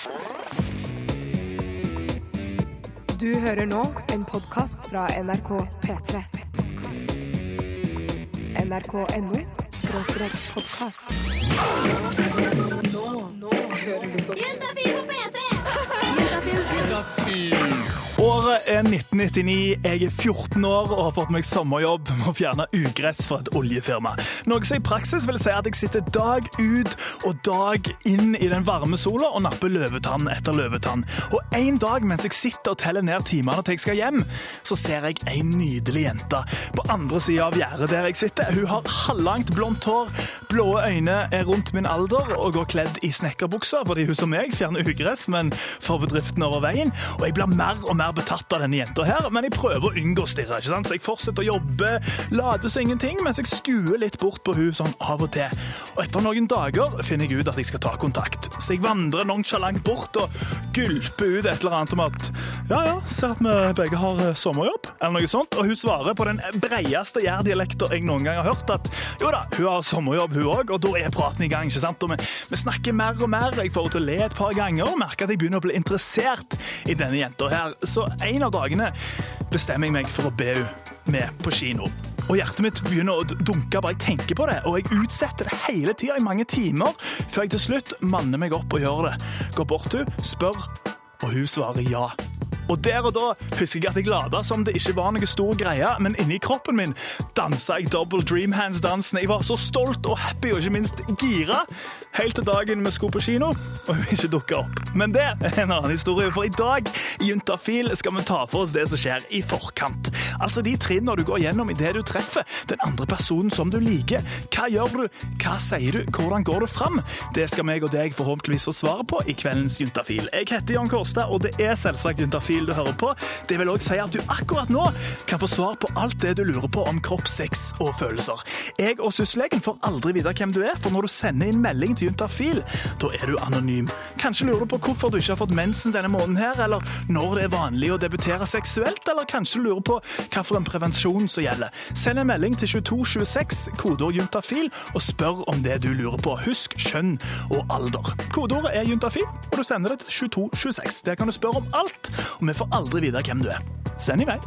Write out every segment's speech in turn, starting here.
Du hører nå en podkast fra NRK P3. NRK.no skråstrek podkast. Nå, nå hører du på Juntafil på P3! Juntafil. Året er 1999, jeg er 14 år og har fått meg sommerjobb med å fjerne ugress fra et oljefirma. Noe som i praksis vil si at jeg sitter dag ut og dag inn i den varme sola og napper løvetann etter løvetann. Og en dag mens jeg sitter og teller ned timene til jeg skal hjem, så ser jeg ei nydelig jente på andre sida av gjerdet der jeg sitter. Hun har halvlangt blondt hår, blå øyne, er rundt min alder og går kledd i snekkerbuksa fordi hun som meg fjerner ugress, men får bedriften over veien. Og jeg blir mer og mer betatt av denne jenta her, men jeg prøver å unngå å stirre. ikke sant? Så jeg fortsetter å jobbe, later som ingenting, mens jeg skuer litt bort på hun sånn av og til. Og etter noen dager finner jeg ut at jeg skal ta kontakt. Så jeg vandrer nonchalant bort og gulper ut et eller annet om at ja, ja, ser at vi begge har eh, sommerjobb, eller noe sånt. Og hun svarer på den breieste jærdialekta jeg noen gang har hørt, at jo da, hun har sommerjobb, hun òg, og da er praten i gang. ikke sant? Og vi, vi snakker mer og mer, jeg får henne til å le et par ganger og merker at jeg begynner å bli interessert i denne jenta her. Så en av dagene bestemmer jeg meg for å be henne med på kino. Og hjertet mitt begynner å dunke bare jeg tenker på det, og jeg utsetter det hele tida i mange timer, før jeg til slutt manner meg opp og gjør det. Går bort til henne, spør, og hun svarer ja. Og der og da husker jeg at jeg lada som det ikke var noe stor greie, men inni kroppen min dansa jeg double dream hands-dansen. Jeg var så stolt og happy og ikke minst gira, helt til dagen vi skulle på kino og hun ikke dukka opp. Men det er en annen historie, for i dag i Juntafil skal vi ta for oss det som skjer i forkant. Altså de trinnene du går gjennom idet du treffer den andre personen som du liker. Hva gjør du? Hva sier du? Hvordan går du fram? Det skal meg og deg forhåpentligvis få svaret på i kveldens Juntafil. Jeg heter Jan Kårstad, og det er selvsagt Juntafil du hører på. Det vil òg si at du akkurat nå kan få svar på alt det du lurer på om kropp, sex og følelser. Jeg og syslegen får aldri vite hvem du er, for når du sender inn melding til Juntafil, da er du anonym. Kanskje lurer du på hvorfor du ikke har fått mensen denne måneden her, eller når det er vanlig å debutere seksuelt, eller kanskje du lurer på hvilken prevensjon som gjelder. Send en melding til 2226, kodeord juntafil, og spør om det du lurer på. Husk kjønn og alder. Kodeordet er juntafil, og du sender det til 2226. Der kan du spørre om alt, og vi får aldri vite hvem du er. Send i vei.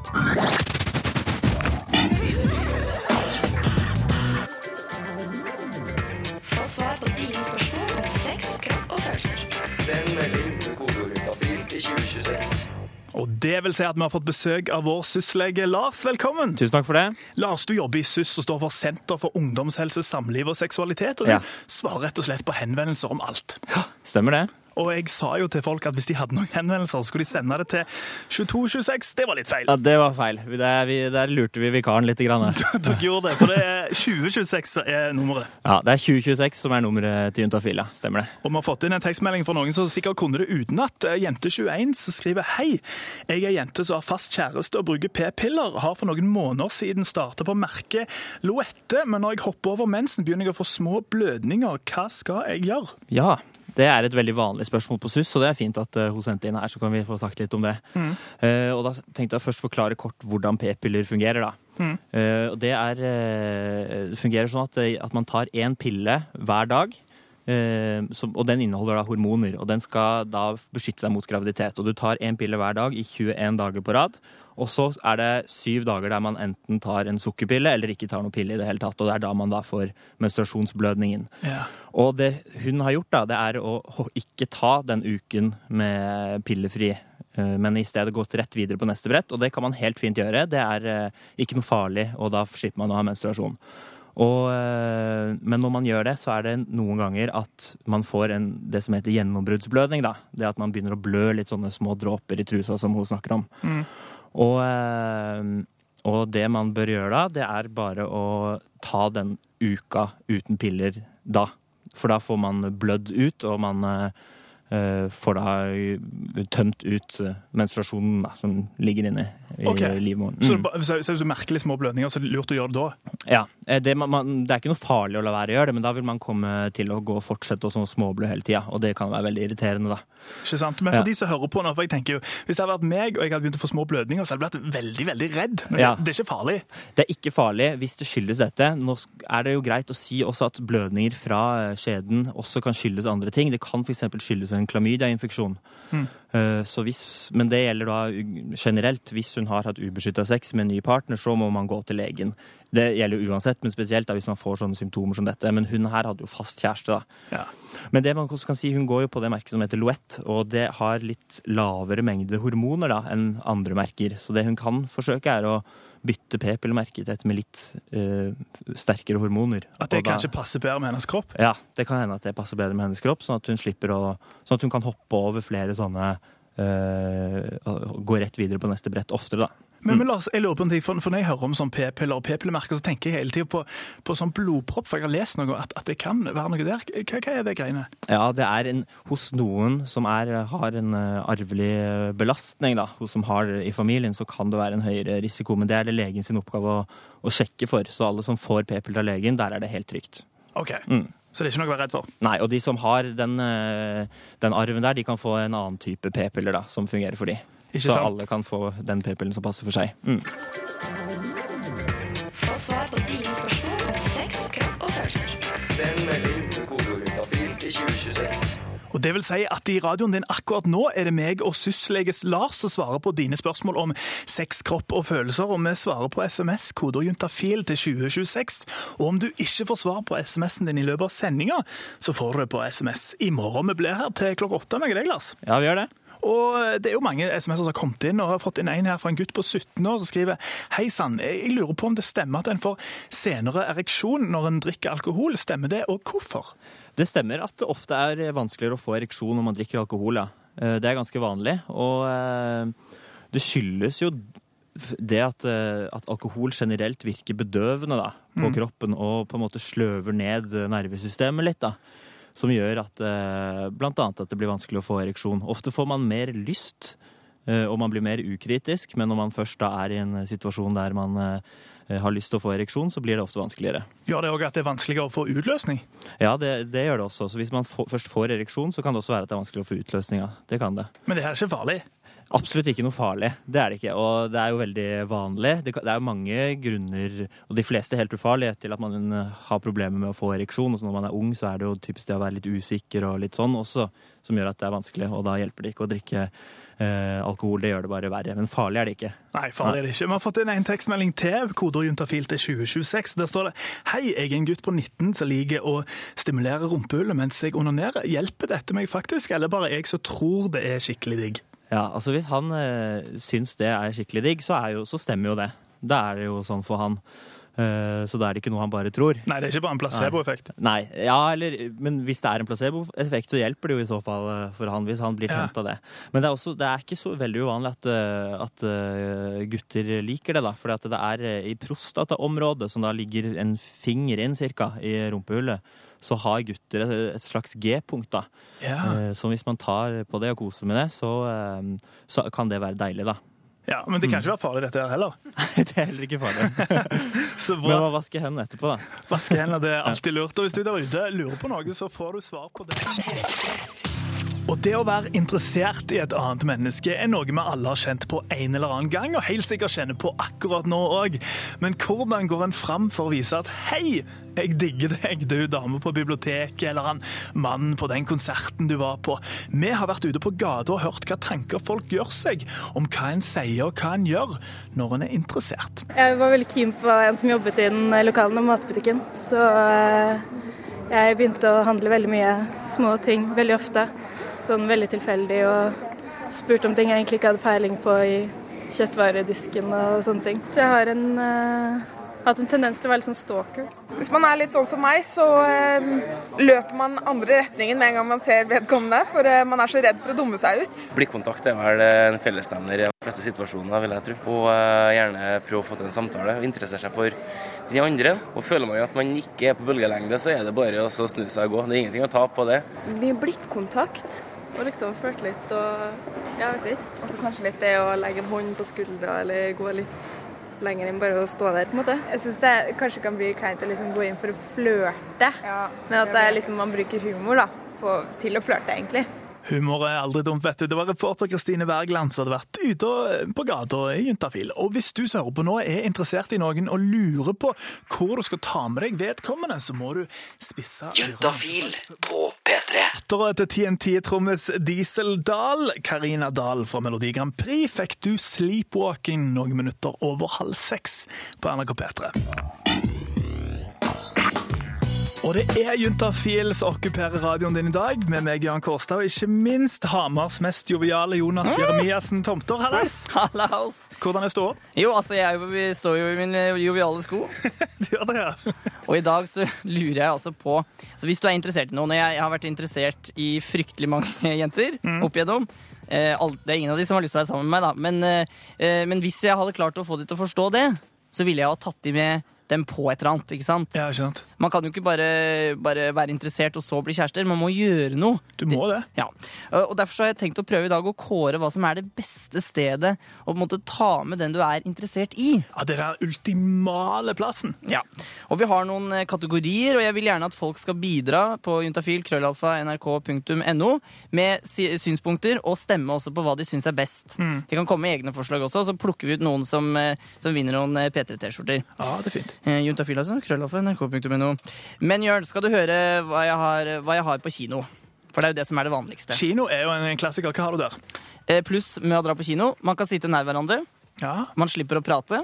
Få svar på dine spørsmål om sex, kropp og følelser. Send melding til kodeorjuntafil til 2026. Og det vil si at vi har fått besøk av vår syslege Lars. Velkommen. Tusen takk for det. Lars, du jobber i SUS og står for Senter for ungdomshelse, samliv og seksualitet. Og Ja. du svarer rett og slett på henvendelser om alt. Ja, Stemmer det? Og jeg sa jo til folk at hvis de hadde noen henvendelser, skulle de sende det til 2226. Det var litt feil. Ja, Det var feil. Der, vi, der lurte vi vikaren litt. Grann. Dere gjorde det, for det er 2026 som er nummeret. Ja, Det er 2026 som er nummeret til Juntafil, ja. Stemmer det. Og vi har fått inn en tekstmelding fra noen som sikkert kunne det utenat. Jente21 som skriver Hei, jeg er jente som har fast kjæreste og bruker p-piller. Har for noen måneder siden startet på merket Loette, men når jeg hopper over mensen, begynner jeg å få små blødninger. Hva skal jeg gjøre? Ja, det er et veldig vanlig spørsmål på SUS, så det er fint at eh, hun sendte inn her, så kan vi få sagt litt om det. Eh, og da tenkte jeg først forklare kort hvordan p-piller fungerer, da. Eh, og det er, det fungerer sånn at, at man tar én pille hver dag. som, og den inneholder da hormoner, og den skal da beskytte deg mot graviditet. Og du tar én pille hver dag i 21 dager på rad. Og så er det syv dager der man enten tar en sukkerpille eller ikke tar noen pille i det hele tatt. Og det er da man da får menstruasjonsblødningen. Ja. Og det hun har gjort, da, det er å ikke ta den uken med pillefri, eh, men i stedet gått rett videre på neste brett. Og det kan man helt fint gjøre. Det er eh, ikke noe farlig, og da slipper man å ha menstruasjon. Og, eh, men når man gjør det, så er det noen ganger at man får en, det som heter gjennombruddsblødning. Da. Det at man begynner å blø litt sånne små dråper i trusa, som hun snakker om. Og, eh, og det man bør gjøre da, det er bare å ta den uka uten piller da. For da får man blødd ut, og man eh, får da tømt ut eh, menstruasjonen da, som ligger inne i okay. livmoren. Så, Mm. så, hvis du merker litt små blødninger, så er det lurt å gjøre det da? Ja, eh, det, man, det er ikke noe farlig å la være å gjøre det, men da vil man komme til å gå og fortsette å sånn småblø hele tida, og det kan være veldig irriterende, da. Ikke sant? Men for Ja. de som hører på nå, for jeg tenker jo, hvis det hadde vært meg og jeg hadde begynt å få små blødninger, så hadde jeg blitt veldig, veldig redd. Men Ja. det er ikke farlig. Det er ikke farlig hvis det skyldes dette. Nå er det jo greit å si også at blødninger fra eh, skjeden også kan skyldes andre ting. Det kan f.eks. skyldes en en klamydia-infeksjon. Eh, hvis, men det gjelder da generelt. Hvis hun har hatt ubeskytta sex med en ny partner, så må man gå til legen. Det gjelder uansett, men spesielt da hvis man får sånne symptomer som dette. Men hun her hadde jo fast kjæreste, da. Ja. Men det man også kan si, hun går jo på det merket som heter Loett, og det har litt lavere mengde hormoner da, enn andre merker. Så det hun kan forsøke, er å bytte p-pillemerket til et med litt uh, sterkere hormoner. At det da- kanskje passer bedre med hennes kropp. Ja, det kan hende at det passer bedre med hennes kropp, sånn at hun slipper å Sånn at hun kan hoppe over flere sånne uh, Gå rett videre på neste brett oftere, da. Men, men Lars, jeg lurer på en ting, for, for Når jeg hører om sånn p-piller og p-pillemerker, så tenker jeg hele tida på, på sånn blodpropp. For jeg har lest noe at, at det kan være noe der. Hva, hva er det greiene? Ja, det er en, hos noen som er, har en eh, arvelig belastning, da, hos som har i familien, så kan det være en høyere risiko. Men det er det legen sin oppgave å, å sjekke for. Så alle som får p-piller av legen, der er det helt trygt. Ok, Mm. Så det er ikke noe å være redd for? Nei, og de som har den, eh, den arven der, de kan få en annen type p-piller da, som fungerer for de. Ikke så sant? alle kan få den p-pillen som passer for seg. Mm. Få svar på dine spørsmål om sex, kropp og følelser. Send melding til kodeordet til 2026. Og det vil si at I radioen din akkurat nå er det meg og sysleges Lars som svarer på dine spørsmål om sex, kropp og følelser. Og vi svarer på SMS, kodeord juntafil til 2026. Og om du ikke får svar på SMS-en din i løpet av sendinga, så får du det på SMS i morgen. Vi blir her til klokka åtte, med deg, Lars. Ja, vi gjør det. Og det er jo mange SMS-er som har kommet inn, og jeg har fått inn en her fra en gutt på 17 år som skriver Hei sann, jeg lurer på om det stemmer at en får senere ereksjon når en drikker alkohol. Stemmer det, og hvorfor? Det stemmer at det ofte er vanskeligere å få ereksjon når man drikker alkohol. Ja. Eh, Det er ganske vanlig. Og eh, det skyldes jo det at, eh, at alkohol generelt virker bedøvende da, på kroppen og på en måte sløver ned nervesystemet litt. da. Som gjør at eh, annet at det blir vanskelig å få ereksjon. Ofte får man mer lyst, eh, og man blir mer ukritisk, men når man først da er i en situasjon der man eh, har lyst til å få ereksjon, så blir det ofte vanskeligere. Gjør det òg at det er vanskeligere å få utløsning? Ja, det, det gjør det også. Så hvis man får, først får ereksjon, så kan det også være at det er vanskelig å få utløsninga. Det kan det. Men det her er ikke farlig. Absolutt ikke noe farlig. Det er det ikke. Og det er jo veldig vanlig. Det, er jo mange grunner, og de fleste helt ufarlige, til at man har problemer med å få ereksjon. Og når man er ung, så er det jo typisk det å være litt usikker og litt sånn også, som gjør at det er vanskelig. Og da hjelper det ikke å drikke eh, alkohol. Det gjør det bare verre. Men farlig er det ikke. Nei, farlig er det ikke. Vi har fått inn en tekstmelding til, kodeord juntafil til 2026. Der står det Hei, jeg er en gutt på 19 som liker å stimulere rumpehullet mens jeg onanerer. Hjelper dette meg faktisk, eller bare jeg som tror det er skikkelig digg? Ja, altså Hvis han eh, syns det er skikkelig digg, så, er jo, så stemmer jo det. Da er det jo sånn for han. Eh, så da er det ikke noe han bare tror. Nei, det er ikke bare en placeboeffekt. Nei, ja, eller, men hvis det er en placeboeffekt, så hjelper det jo i så fall eh, for han, hvis han blir tent av det. Men det er, også, det er ikke så veldig uvanlig at, eh, at eh, gutter liker det, da. For det er i prostataområdet, som da ligger en finger inn cirka i rumpehullet, så har gutter et, et slags G-punkt, da. Ja. Eh, Så hvis man tar på det og koser med det, så, eh, så kan det være deilig, da. ja, Men det kan ikke være farlig, dette her heller. det er heller ikke farlig. Så bra. Men vaske hendene etterpå, da. Vaske hendene, det er alltid lurt. Og hvis du der ute lurer på noe, så får du svar på det. Og det å være interessert i et annet menneske er noe vi alle har kjent på en eller annen gang, og helt sikkert kjenner på akkurat nå òg. Men hvordan går en fram for å vise at hei, jeg digger deg, du dame på biblioteket, eller han mannen på den konserten du var på. Vi har vært ute på gata og hørt hva tanker folk gjør seg om hva en sier og hva en gjør når en er interessert. Jeg var veldig keen på en som jobbet i den lokale matbutikken, så eh, jeg begynte å handle veldig mye små ting veldig ofte. Sånn veldig tilfeldig og spurt om ting jeg egentlig ikke hadde peiling på i kjøttvaredisken og sånne ting. Så jeg har en, uh, hatt en tendens til å være litt sånn stalker. Hvis man er litt sånn som meg, så uh, løper man andre retningen med en gang man ser vedkommende, for uh, man er så redd for å dumme seg ut. Blikkontakt er vel en fellesnevner i de fleste situasjoner, vil jeg tro. Og gjerne prøve å få til en samtale og interessere seg for de andre. Og føler man jo at man ikke er på bølgelengde, så er det bare å snu seg og gå. Det er ingenting å tape på det. Mye blikkontakt. Og liksom flørte litt og jeg vet ikke. Og så kanskje litt det å legge en hånd på skuldra eller gå litt lenger enn bare å stå der, på en måte. Jeg syns det kanskje kan bli kleint å liksom gå inn for å flørte, Ja, men at det er liksom, man bruker humor da, på, til å flørte, egentlig. Humor er aldri dumt, vet du. Det var reporter Kristine Wergeland som hadde vært ute på gata i Juntafil. Og hvis du som hører på nå er interessert i noen og lurer på hvor du skal ta med deg vedkommende, så må du spisse Juntafil på P3. Dattera til TNT-trommis Diesel Dahl, Karina Dahl fra Melodi Grand Prix, fikk du 'Sleepwalking' noen minutter over halv seks på NRK P3. Og det er Juntafil som okkuperer radioen din i dag, med meg, Jan Kårstad, og ikke minst Hamars mest joviale Jonas Jeremiassen Tomter. Hallais! Hallaus! Hvordan er ståa? Jo, altså, jeg vi står jo i mine joviale sko. Du gjør det, ja. Og i dag så lurer jeg altså på Så hvis du er interessert i noen, og jeg har vært interessert i fryktelig mange jenter opp igjennom eh, alt- Det er ingen av de som har lyst til å være sammen med meg, da. Men, eh, eh, men hvis jeg hadde klart å få de til å forstå det, så ville jeg ha tatt de med dem på et eller annet. ikke sant? Ja, ikke sant? Man kan jo ikke bare, bare være interessert og så bli kjærester. Man må gjøre noe. Du må det. Ja, og Derfor så har jeg tenkt å prøve i dag å kåre hva som er det beste stedet å måte ta med den du er interessert i. Ja, Det er den ultimale plassen. Ja, og Vi har noen eh, kategorier, og jeg vil gjerne at folk skal bidra på juntafil krøllalfa nrk.no med synspunkter og stemme også på hva de syns er best. De kan komme med egne forslag også, og så plukker vi ut noen som, eh, som vinner noen eh, P3T-skjorter. Ja, det er fint. Juntafil, altså. Krøllalfa nrk.no. Men Jørn, skal du høre hva jeg, har, hva jeg har på kino? For det er jo det som er det vanligste. Kino er jo en klassiker. Hva har du der? Eh, Pluss med å dra på kino. Man kan sitte nær hverandre. Ja, Man slipper å prate.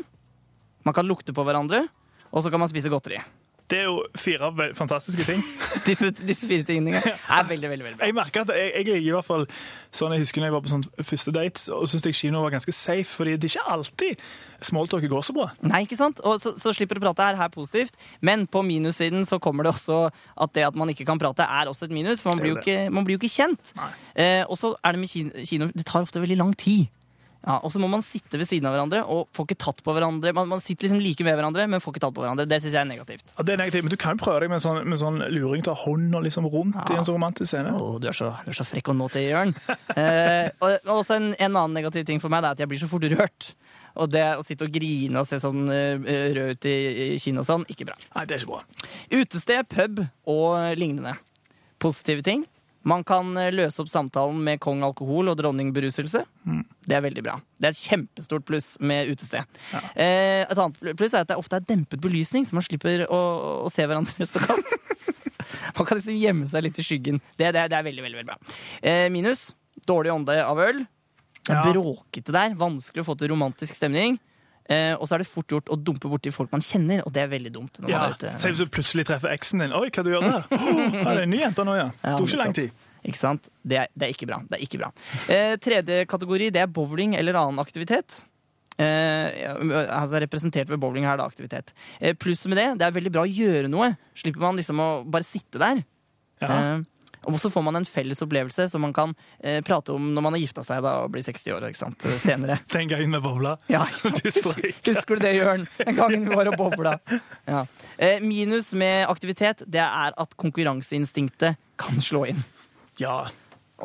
Man kan lukte på hverandre. Og så kan man spise godteri. Det er jo fire fantastiske ting. Disse, disse fire tingene er veldig, veldig, veldig bra. Jeg merker at jeg, jeg liker i hvert fall sånn jeg husker når jeg var på sånn første dates, og syntes jeg kino var ganske safe, fordi det er ikke alltid smalltalket går så bra. Nei, ikke sant? Og så, så slipper du å prate er her positivt. Men på minussiden så kommer det også at det at man ikke kan prate, er også et minus. For man blir jo jo ikke, man blir jo ikke kjent. Eh, og så er det med kino, kino Det tar ofte veldig lang tid. Ja, og så må man sitte ved siden av hverandre og får ikke tatt på hverandre. Man, man sitter liksom like med hverandre, men får ikke tatt på hverandre. Det syns jeg er negativt. Ja, det er negativt, Men du kan jo prøve deg med sånn, med sånn luring, ta hånda liksom rundt i en sånn romantisk scene. Å, du, er så, du er så frekk og nå til, Jørn. Eh, og, så også en, en annen negativ ting for meg det er at jeg blir så fort rørt. Og det å sitte og grine og se sånn eh, rød ut i, i kinnet og sånn, ikke bra. Nei, det er ikke bra. Utested, pub og lignende. Positive ting. Man kan eh, løse opp samtalen med kong alkohol og dronning beruselse. Det er veldig bra. Det er et kjempestort pluss med utested. Eh, et annet pluss er at det ofte er dempet belysning, så man slipper å, å se hverandre så godt. man kan liksom gjemme seg litt i skyggen. Det, det, det er veldig, veldig, veldig bra. Eh, minus dårlig ånde av øl. Ja. bråkete der. Vanskelig å få til romantisk stemning. Eh, og så er det fort gjort å dumpe borti folk man kjenner, og det er veldig dumt. Når Ja, man er ute. Se hvis du plutselig treffer eksen din. Oi, hva du gjør der? Oh, er det en ny jente nå, ja. Det tok ikke lang tid. Ikke sant? Det er, det er ikke bra. Det er ikke bra. Eh, tredje kategori det er bowling eller annen aktivitet. Eh, altså Representert ved bowling her, da, aktivitet. Eh, pluss med det, det er veldig bra å gjøre noe. Slipper man liksom å bare sitte der. Ja. Eh, og så får man en felles opplevelse som man kan eh, prate om når man har gifta seg da, og blir 60 år ikke sant? senere. Den gangen med bobla. Ja, Husker du det, Jørn? Den gangen vi var og bobla. Ja. Eh, minus med aktivitet det er at konkurranseinstinktet kan slå inn. Ja.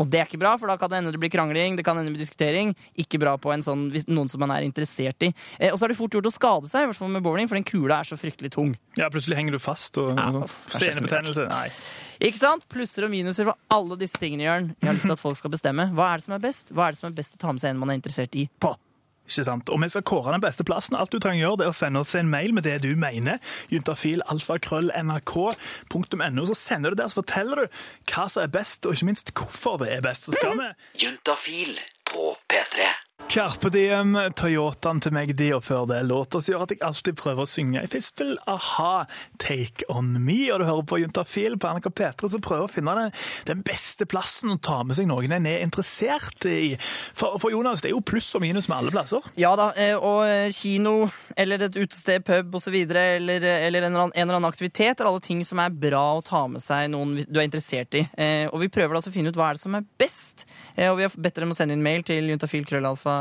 Og det er ikke bra, for da kan det hende det blir krangling, det kan hende det blir diskutering. Ikke bra på en sånn, noen som man er interessert i. Eh, og så er det fort gjort å skade seg, i hvert fall med bowling, for den kula er så fryktelig tung. ja, plutselig henger du fast og, Ja, og senebetennelse. Nei. Ikke sant? Plusser og minuser for alle disse tingene, Jørn. Jeg har lyst til at folk skal bestemme. Hva er det som er best? Hva er det som er best å ta med seg en man er interessert i? På. Ikke sant? Og vi skal kåre den beste plassen. Alt du trenger å gjøre, det er å sende oss en mail med det du mener. Juntafil, alfakrøll, nrk.no. Så sender du det, så forteller du hva som er best, og ikke minst hvorfor det er best. Så skal vi Juntafil på P3. Carpe Diem, Toyotaen til meg, de, og før det låter som gjør at jeg alltid prøver å synge. i fistel. aha, Take On Me, og du hører på Juntafil på NRK P3, som prøver å finne den, den beste plassen å ta med seg noen en er interessert i. For, for Jonas, det er jo pluss og minus med alle plasser. Ja da, eh, og eh, kino eller et utested, pub osv. Eller, eller en, eller en eller annen aktivitet er alle ting som er bra å ta med seg noen du er interessert i. Eh, Og vi prøver da å finne ut hva er det som er best. Eh, Og vi har bedt dem å sende inn mail til juntafilkrøllalfa.nrk.no.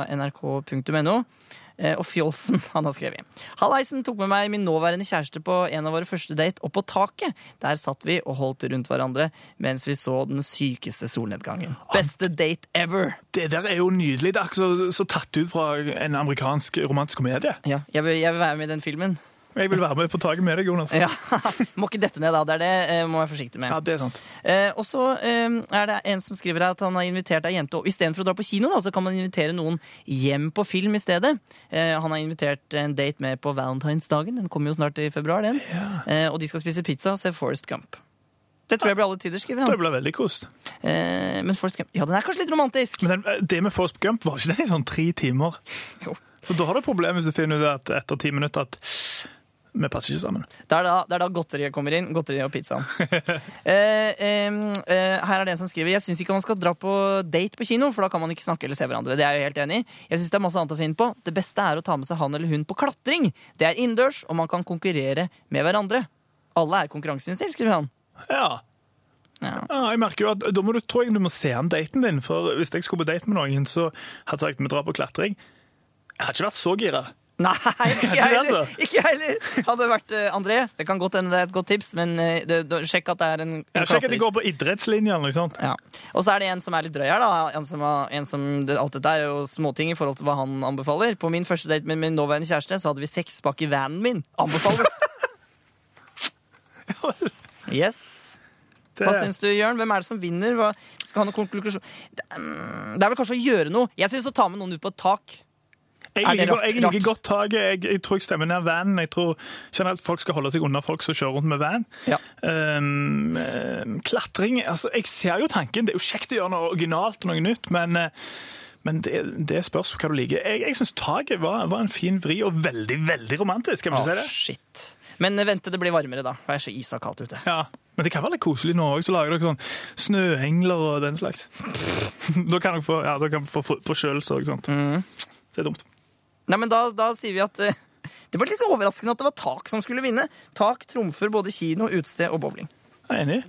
Eh, Og Fjolsen han har skrevet Halleisen tok med meg min nåværende kjæreste på en av våre første date opp på taket. Der satt vi og holdt rundt hverandre mens vi så den sykeste solnedgangen. Beste date ever! Det der er jo nydelig. Det er akkurat så, så tatt ut fra en amerikansk romantisk komedie. Ja, jeg vil, jeg vil være med i den filmen. Jeg vil være med på taket med deg, Jonas. Ja, Må ikke dette ned, da. Det er det eh, må være forsiktig med. Ja, det er sant. Eh, og så eh, er det en som skriver at han har invitert ei jente Istedenfor å dra på kino, da, så kan man invitere noen hjem på film i stedet. Eh, han har invitert en date med på valentinsdagen. Den kommer jo snart i februar, den. Eh, og de skal spise pizza og se Forest Gump. Det tror jeg blir alle tider, skriver han. Det blir ble veldig kost. Eh, men Forrest Gump Ja, den er kanskje litt romantisk. Men den, det med Forrest Gump, var ikke den i sånn tre timer? Jo. For da har du problem hvis du finner ut at etter ti minutter at vi passer ikke sammen. Det er da, det er da godteriet kommer inn. Godteriet og pizzaen. eh, eh, her er det en som skriver Jeg syns ikke man skal dra på date på kino, for da kan man ikke snakke eller se hverandre. Det er jeg helt enig i. Jeg synes det er masse annet å finne på. Det beste er å ta med seg han eller hun på klatring. Det er innendørs, og man kan konkurrere med hverandre. Alle er konkurranseinnstilt, skriver han. Ja. Ja. Ja, jeg merker jo at Da må du, tror jeg du må se an daten din. For hvis jeg skulle på date med noen, så hadde jeg sagt vi drar på klatring. Jeg hadde ikke vært så gira. Nei, ikke jeg Ikke det, heller! altså? Ikke jeg heller. Hadde vært eh, André. Det kan godt hende det er et godt tips, men eh, det, det, sjekk at det er en, en Jeg sjekker at de går på idrettslinja eller noe sånt. Ja. Og så er det en som er litt drøy her. da en som, en som, det, Alt dette er jo småting i forhold til hva han anbefaler. På min første date med min nåværende kjæreste så hadde vi sexpakke i vanen min. Anbefales! Yes. Det- Hva syns du, Jørn? Hvem er det som vinner? Hva, skal ha noen konklusjon? Det, mm, det er vel kanskje å gjøre noe. Jeg syns å ta med noen ut på et tak. Jeg Er liker, jeg liker godt taket. Jeg, jeg tror jeg stemmer ned vanen. Jeg tror generelt folk skal holde seg unna folk som kjører rundt med van. Ja. Um, klatring altså, Jeg ser jo tanken. Det er jo kjekt å gjøre noe originalt og noe nytt, men, eh, men det, det spørs hva du liker. Jeg, jeg syns taket var, var en fin vri og veldig, veldig romantisk. Kan vi Å, si det? shit. Men eh, vent til det blir varmere, da. Det er så isa kaldt ute. Ja. Men det kan være litt koselig nå òg. Så lager dere sånn snøengler og den slags. da kan dere få, ja, dere kan få forkjølelse og sånt. Mm. Det er dumt. Nei, men da, da sier vi at eh, Det var litt overraskende at det var tak som skulle vinne. Tak trumfer både kino, utested og bowling. Jeg er enig.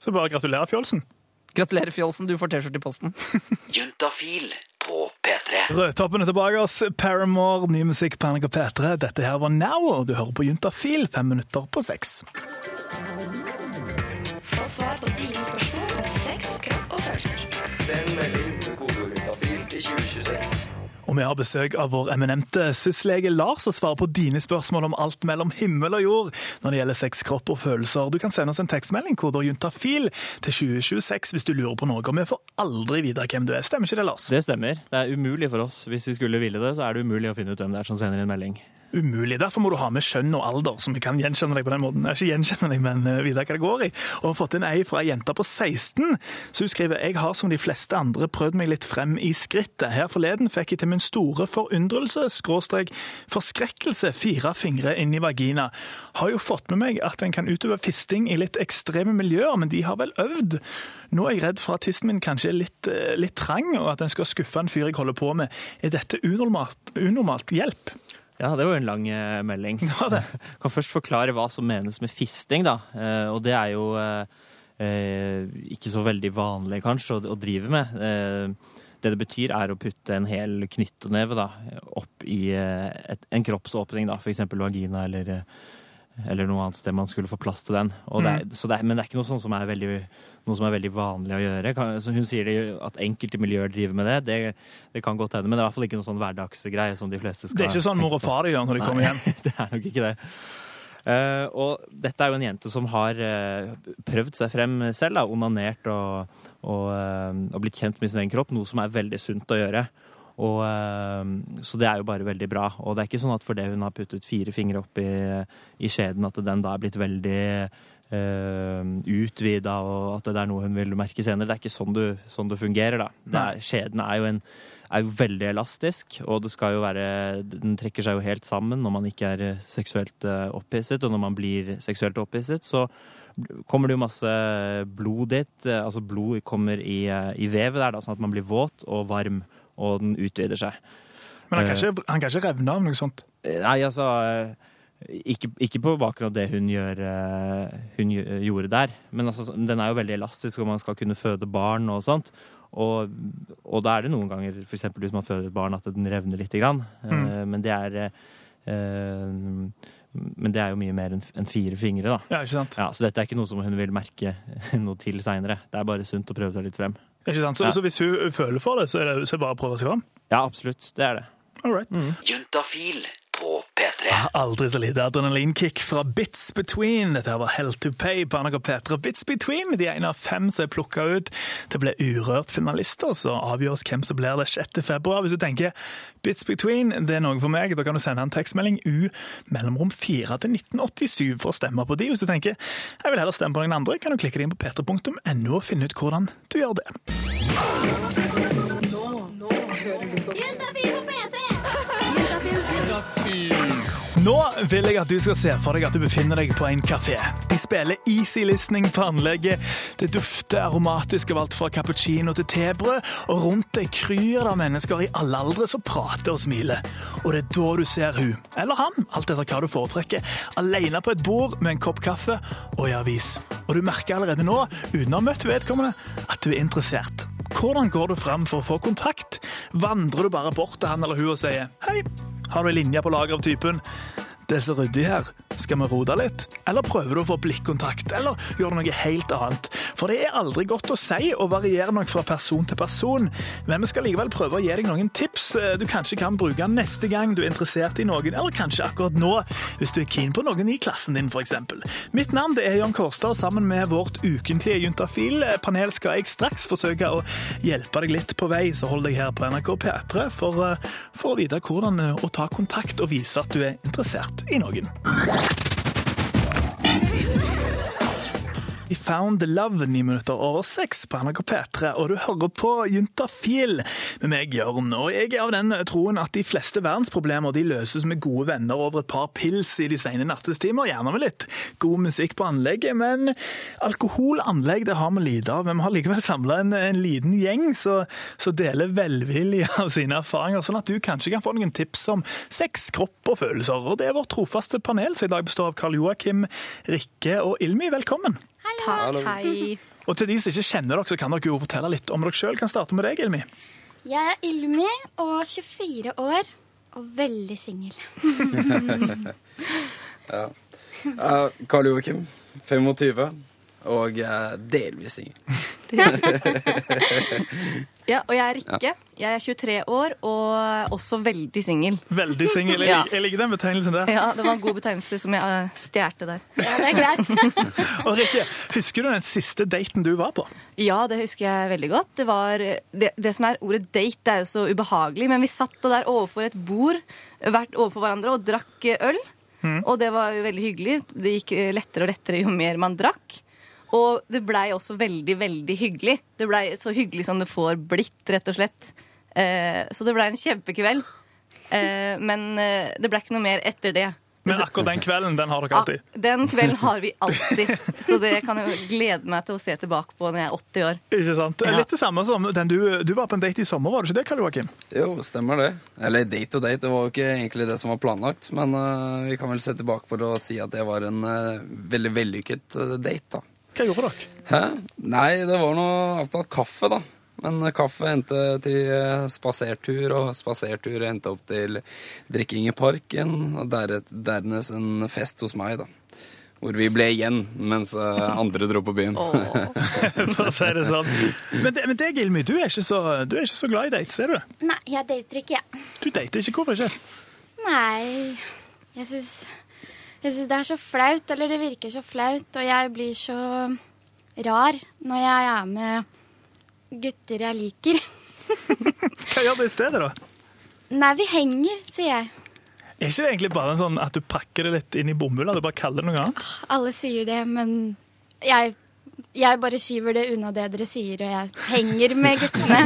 Så bare gratulerer, Fjolsen. Gratulerer, Fjolsen. Du får T-skjorte i posten. Juntafil på P3. Rødtoppen er tilbake oss. Paramore, ny musikk på NRK P3. Dette her var Now, og du hører på Juntafil fem minutter på seks. Få svar på dine spørsmål om sex, kropp og følelser. Send melding til kodeordet juntafil til 2026. Og vi har besøk av vår eminente syslege Lars og svarer på dine spørsmål om alt mellom himmel og jord når det gjelder sex, kropp og følelser. Du kan sende oss en tekstmelding, koder juntafil, til 2026 hvis du lurer på noe. Og vi får aldri vite hvem du er. Stemmer ikke det, Lars? Det stemmer. Det er umulig for oss. Hvis vi skulle ville det, så er det umulig å finne ut hvem det er som sender en melding. Umulig. Derfor må du ha med skjønn og alder, som vi kan gjenkjenne deg på den måten. Jeg ikke gjenkjenne deg, men videre vite hva det går i. Og har fått inn ei fra ei jente på 16, så hun skriver jeg har som de fleste andre prøvd meg litt frem i skrittet. Her forleden fikk jeg til min store forundrelse, skråstrek forskrekkelse, fire fingre inn i vagina. Har jo fått med meg at en kan utøve fisting i litt ekstreme miljøer, men de har vel øvd. Nå er jeg redd for at tissen min kanskje er litt, eh, litt trang, og at den skal skuffe en fyr jeg holder på med. Er dette unormalt? unormalt? Hjelp! Ja, det var jo en lang eh, melding. Var det. kan først forklare hva som menes med fisting, da. Eh, og det er jo eh, ikke så veldig vanlig, kanskje, å, å drive med. Det det betyr, er å putte en hel knyttneve da, opp i et, en kroppsåpning, da, f.eks. vagina eller, eh, eller noe annet sted man skulle få plass til den. Og det er, så det er, men det er ikke noe sånt som er veldig, noe som er veldig vanlig å gjøre. Kan, så hun sier at enkelte miljøer driver med det. det. Det kan godt hende, men det er i hvert fall ikke noe sånn hverdagsgreie som de fleste skal Det er ikke sånn mor og far gjør når de kommer hjem. det er nok ikke det. Uh, og dette er jo en jente som har uh, prøvd seg frem selv, da, onanert og, og, uh, og blitt kjent med sin egen kropp, noe som er veldig sunt å gjøre. Og, eh, så det er jo bare veldig bra. Og det er ikke sånn at fordi hun har puttet fire fingre opp i, i skjeden, at den da er blitt veldig uh, utvida, og at det er noe hun vil merke senere. Det er ikke sånn, du, sånn det fungerer, da. Er, skjeden er jo, en, er jo veldig elastisk, og det skal jo være Den trekker seg jo helt sammen når man ikke er eh, seksuelt opphisset, og når man blir seksuelt opphisset, så kommer det jo masse blod dit. Altså blod kommer i, i vevet der, da, sånn at man blir våt og varm, og den utvider seg. Men han kan ikke, han kan ikke revne av noe sånt. Eh, Nei, altså eh, ikke, ikke på bakgrunn av det hun, gjør, eh, hun gjorde der. Men altså, den er jo veldig elastisk, og man skal kunne føde barn og sånt. Og, og da er det noen ganger, f.eks. hvis man føder et barn, at den revner lite grann. Mm. Men det er eh, men det er jo mye mer enn fire fingre, da. Ja, ikke sant? Ja, så dette er ikke noe som hun vil merke noe til seinere. Det er bare sunt å prøve seg litt frem. Ikke sant? Så, Ja. så hvis hun føler for det, så er det, så er det bare å prøve seg fram? Ja, absolutt. Det er det. All right. Juntafil på P3. P3. Aldri så lite adrenalinkick fra Bits Between. Dette var Hell to Pay på NRK P3. Bits Between de er en av fem som er plukka ut til å bli Urørt-finalister. Så avgjøres hvem som blir det 6. februar. Hvis du tenker Bits Between det er noe for meg, da kan du sende en tekstmelding U mellomrom 4 til 1987 for å stemme på de. Hvis du tenker jeg vil heller stemme på noen andre, kan du klikke deg inn på p3.no og finne ut hvordan du gjør det. Nå vil jeg at du skal se for deg at du befinner deg på en kafé. De spiller easy listening på anlegget. Det dufter aromatisk av alt fra cappuccino til tebrød, og rundt deg kryr det mennesker i alle aldre som prater og smiler. Og det er da du ser hun, eller han, alt etter hva du foretrekker, alene på et bord med en kopp kaffe og i avis. Og du merker allerede nå, uten å ha møtt vedkommende, at du er interessert. Hvordan går du fram for å få kontakt? Vandrer du bare bort til han eller hun og sier hei? Har du ei linje på lager av typen det er så ryddig her. Skal vi rote litt? Eller prøver du å få blikkontakt? Eller gjør du noe helt annet? For det er aldri godt å si og variere nok fra person til person. Men vi skal likevel prøve å gi deg noen tips eh, du kanskje kan bruke neste gang du er interessert i noen, eller kanskje akkurat nå, hvis du er keen på noen i klassen din, f.eks. Mitt navn er Jan Kårstad, og sammen med vårt ukentlige Juntafil-panel skal jeg straks forsøke å hjelpe deg litt på vei, så hold deg her på NRK P3 for, eh, for å vite hvordan eh, å ta kontakt og vise at du er interessert i noen. We found love ni minutter over seks på NRK P3, og du hører på Juntafil med meg, Jørn. Og jeg er av den troen at de fleste verdensproblemer de løses med gode venner over et par pils i de sene nattestimer, gjerne med litt god musikk på anlegget. Men alkoholanlegg det har vi lite av. Men vi har likevel samla en, en, liten gjeng som deler velvilje av sine erfaringer, sånn at du kanskje kan få noen tips om sex, kropp og følelser. Og det er vårt trofaste panel, som i dag består av Karl Joakim, Rikke og Ilmi. Velkommen. Takk, hei. Og til de som ikke kjenner dere, så kan dere jo fortelle litt om dere sjøl. Kan starte med deg, Ilmi. Jeg er Ilmi og 24 år og veldig singel. ja. Karl Joakim, 25 og delvis singel. Ja, og jeg er Rikke. Jeg er 23 år og også veldig singel. Veldig singel. Jeg, jeg liker den betegnelsen der. Ja, Det var en god betegnelse som jeg uh, stjerte der. Ja, det er greit. og Rikke, husker du den siste daten du var på? Ja, det husker jeg veldig godt. Det, var, det, det som er Ordet date det er jo så ubehagelig, men vi satt der overfor et bord hvert overfor hverandre og drakk øl. Mm. Og det var veldig hyggelig. Det gikk lettere og lettere jo mer man drakk. Og det blei også veldig, veldig hyggelig. Det blei så hyggelig som det får blitt, rett og slett. Eh, så det blei en kjempekveld. Eh, men eh, det blei ikke noe mer etter det. Men akkurat den kvelden, den har dere alltid? Ja, Den kvelden har vi alltid. Så det kan jeg glede meg til å se tilbake på når jeg er 80 år. Ikke sant? Ja. Litt det samme som den du, du var på en date i sommer, var det ikke det, Karl Joakim? Jo, stemmer det. Eller date og date, det var jo ikke egentlig det som var planlagt. Men uh, vi kan vel se tilbake på det og si at det var en uh, veldig vellykket uh, date, da. Hva gjorde dere? Hæ? Nei, det var noe avtalt kaffe, da. Men kaffe endte til spasertur, og spasertur endte opp til drikking i parken. Og dernest en fest hos meg, da. Hvor vi ble igjen mens andre dro på byen. For å si det sånn. Men, det, men deg, Ilmi, du er, ikke så, du er ikke så glad i dates, er du? Nei, jeg dater ikke, jeg. Du dater ikke? Hvorfor ikke? Nei, jeg syns jeg syns det er så flaut, eller det virker så flaut, og jeg blir så rar når jeg er med gutter jeg liker. Hva gjør du i stedet, da? Nei, vi henger, sier jeg. Er ikke det egentlig bare en sånn at du pakker det litt inn i bomull? At du bare kaller det noe annet? Alle sier det, men jeg, jeg bare skyver det unna det dere sier, og jeg henger med guttene.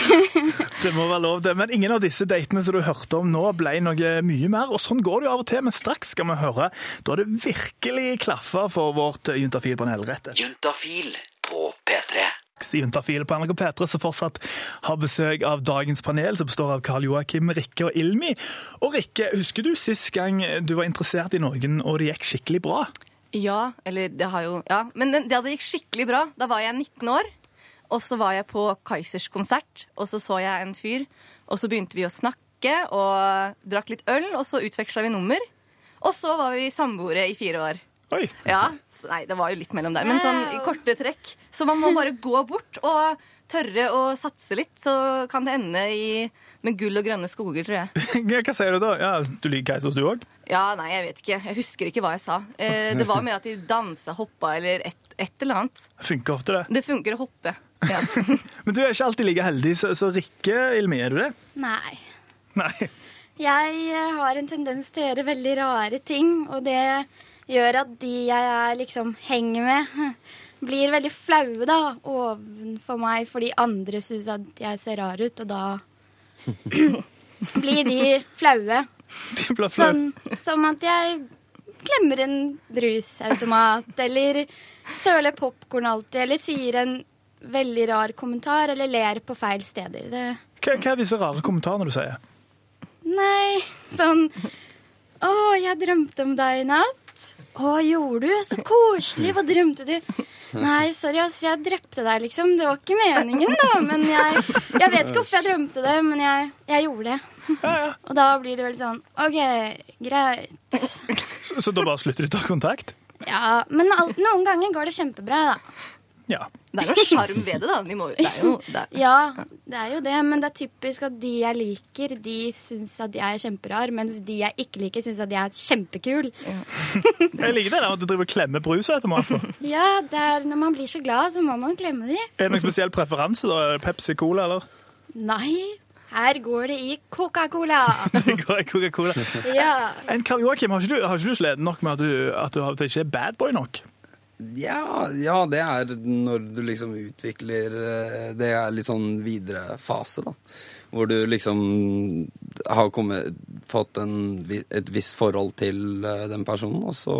det må være lov, det. Men ingen av disse datene som du hørte om nå, ble noe mye mer. Og sånn går det jo av og til, men straks skal vi høre da det virkelig klaffer for vårt Juntafil-panel. Juntafil på P3 i Juntafil på NRK P3, som fortsatt har besøk av dagens panel, som består av Karl Joakim, Rikke og Ilmi. Og Rikke, husker du sist gang du var interessert i noen, og det gikk skikkelig bra? Ja, eller det har jo Ja, men det, det gikk skikkelig bra. Da var jeg 19 år. Og så var jeg på Kaizers konsert, og så så jeg en fyr. Og så begynte vi å snakke og drakk litt øl, og så utveksla vi nummer. Og så var vi samboere i fire år. Oi. Ja, så, Nei, det var jo litt mellom der, men sånn i korte trekk. Så man må bare gå bort og tørre å satse litt, så kan det ende i, med gull og grønne skoger, tror jeg. Hva sier du da? Ja, Du liker keisers, du òg? Ja, nei, jeg vet ikke. Jeg husker ikke hva jeg sa. Eh, det var med at de dansa, hoppa eller et, et eller annet. Funker ofte, det. Det funker å hoppe. Ja. Men du er ikke alltid like heldig, så, så Rikke, Ilmi, er du det? Nei. Nei. Jeg eh, har en tendens til å gjøre veldig rare ting, og det gjør at de jeg er liksom henger med, blir veldig flaue da, overfor meg fordi andre syns at jeg ser rar ut, og da blir de flaue. Sånn som at jeg glemmer en brusautomat, eller søler popkorn alltid, eller sier en veldig rar kommentar, eller ler på feil steder. Det Hva, hva er disse rare kommentarene du sier? Nei, sånn Å, jeg drømte om deg i natt. Å, gjorde du? Så koselig. Hva drømte du? Nei, sorry, ass. Jeg drepte deg, liksom. Det var ikke meningen, da. Men jeg, jeg vet ikke hvorfor jeg drømte det, men jeg, jeg gjorde det. Og da blir det vel sånn OK, greit. Så, så da bare slutter du å ta kontakt? Ja, men alt, noen ganger går det kjempebra, da. Ja. Det er noe sjarm ved det, da. De må, det er jo, det er, Ja, det er jo det, men det er typisk at de jeg liker, de syns at jeg er kjemperar, mens de jeg ikke liker, syns at jeg er kjempekul. Jeg liker det der at du driver og klemmer brusautomater. Ja, det er, når man blir så glad, så må man klemme de. Er det noen spesiell preferanse? da? Pepsi Cola, eller? Nei, her går det i Coca-Cola. Det går i Coca-Cola. Ja. Karl Joakim, har ikke du, har ikke du slitt nok med at du, at du ikke er bad boy nok? Ja, ja, det er når du liksom utvikler eh, Det er litt sånn videre fase, da. Hvor du liksom har kommet, fått en, et visst forhold til eh, den personen, og så